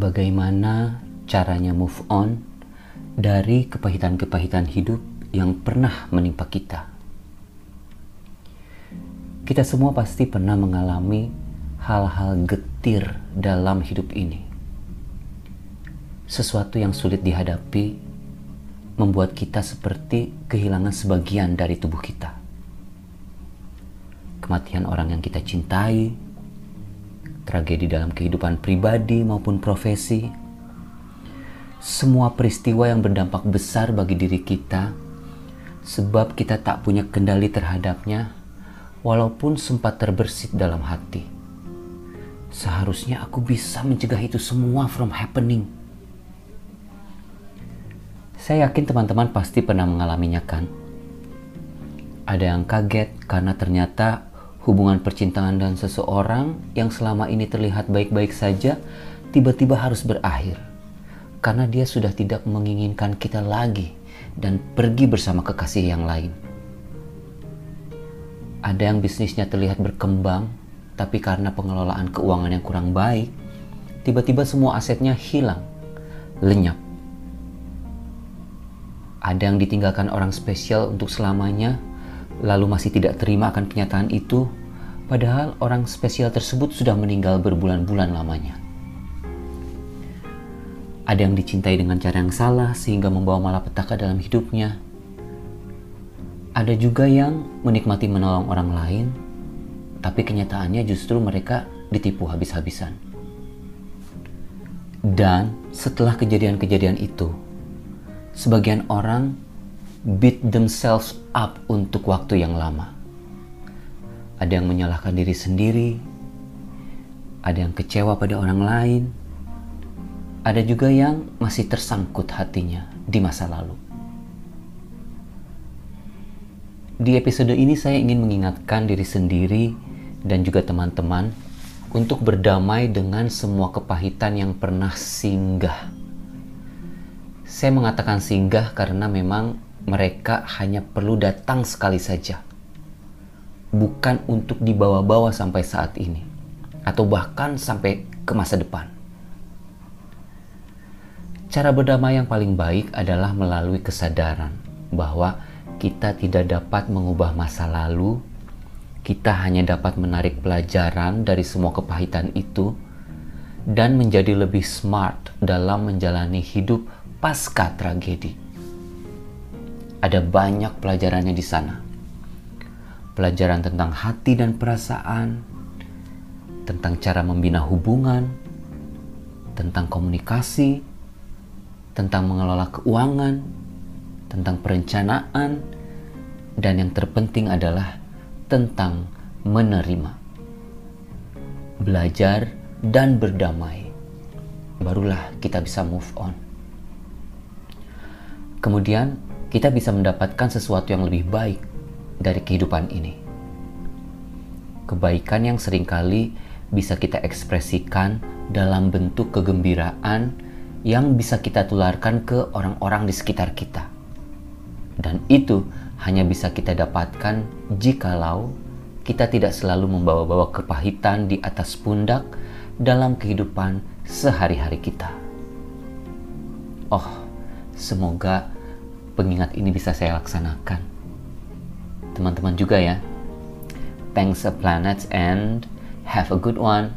bagaimana caranya move on dari kepahitan-kepahitan hidup yang pernah menimpa kita. Kita semua pasti pernah mengalami hal-hal getir dalam hidup ini. Sesuatu yang sulit dihadapi membuat kita seperti kehilangan sebagian dari tubuh kita. Kematian orang yang kita cintai, tragedi dalam kehidupan pribadi maupun profesi, semua peristiwa yang berdampak besar bagi diri kita, sebab kita tak punya kendali terhadapnya, walaupun sempat terbersit dalam hati. Seharusnya aku bisa mencegah itu semua from happening. Saya yakin teman-teman pasti pernah mengalaminya kan? Ada yang kaget karena ternyata hubungan percintaan dan seseorang yang selama ini terlihat baik-baik saja tiba-tiba harus berakhir karena dia sudah tidak menginginkan kita lagi dan pergi bersama kekasih yang lain. Ada yang bisnisnya terlihat berkembang, tapi karena pengelolaan keuangan yang kurang baik, tiba-tiba semua asetnya hilang, lenyap. Ada yang ditinggalkan orang spesial untuk selamanya, lalu masih tidak terima akan kenyataan itu, padahal orang spesial tersebut sudah meninggal berbulan-bulan lamanya. Ada yang dicintai dengan cara yang salah sehingga membawa malapetaka dalam hidupnya. Ada juga yang menikmati menolong orang lain, tapi kenyataannya justru mereka ditipu habis-habisan. Dan setelah kejadian-kejadian itu, sebagian orang beat themselves up untuk waktu yang lama. Ada yang menyalahkan diri sendiri, ada yang kecewa pada orang lain, ada juga yang masih tersangkut hatinya di masa lalu. Di episode ini saya ingin mengingatkan diri sendiri dan juga teman-teman untuk berdamai dengan semua kepahitan yang pernah singgah. Saya mengatakan singgah karena memang mereka hanya perlu datang sekali saja, bukan untuk dibawa-bawa sampai saat ini, atau bahkan sampai ke masa depan. Cara berdamai yang paling baik adalah melalui kesadaran bahwa kita tidak dapat mengubah masa lalu, kita hanya dapat menarik pelajaran dari semua kepahitan itu dan menjadi lebih smart dalam menjalani hidup pasca tragedi. Ada banyak pelajarannya di sana. Pelajaran tentang hati dan perasaan, tentang cara membina hubungan, tentang komunikasi, tentang mengelola keuangan, tentang perencanaan, dan yang terpenting adalah tentang menerima. Belajar dan berdamai. Barulah kita bisa move on. Kemudian kita bisa mendapatkan sesuatu yang lebih baik dari kehidupan ini. Kebaikan yang sering kali bisa kita ekspresikan dalam bentuk kegembiraan yang bisa kita tularkan ke orang-orang di sekitar kita. Dan itu hanya bisa kita dapatkan jikalau kita tidak selalu membawa-bawa kepahitan di atas pundak dalam kehidupan sehari-hari kita. Oh, semoga pengingat ini bisa saya laksanakan. Teman-teman juga ya. Thanks a planet and have a good one.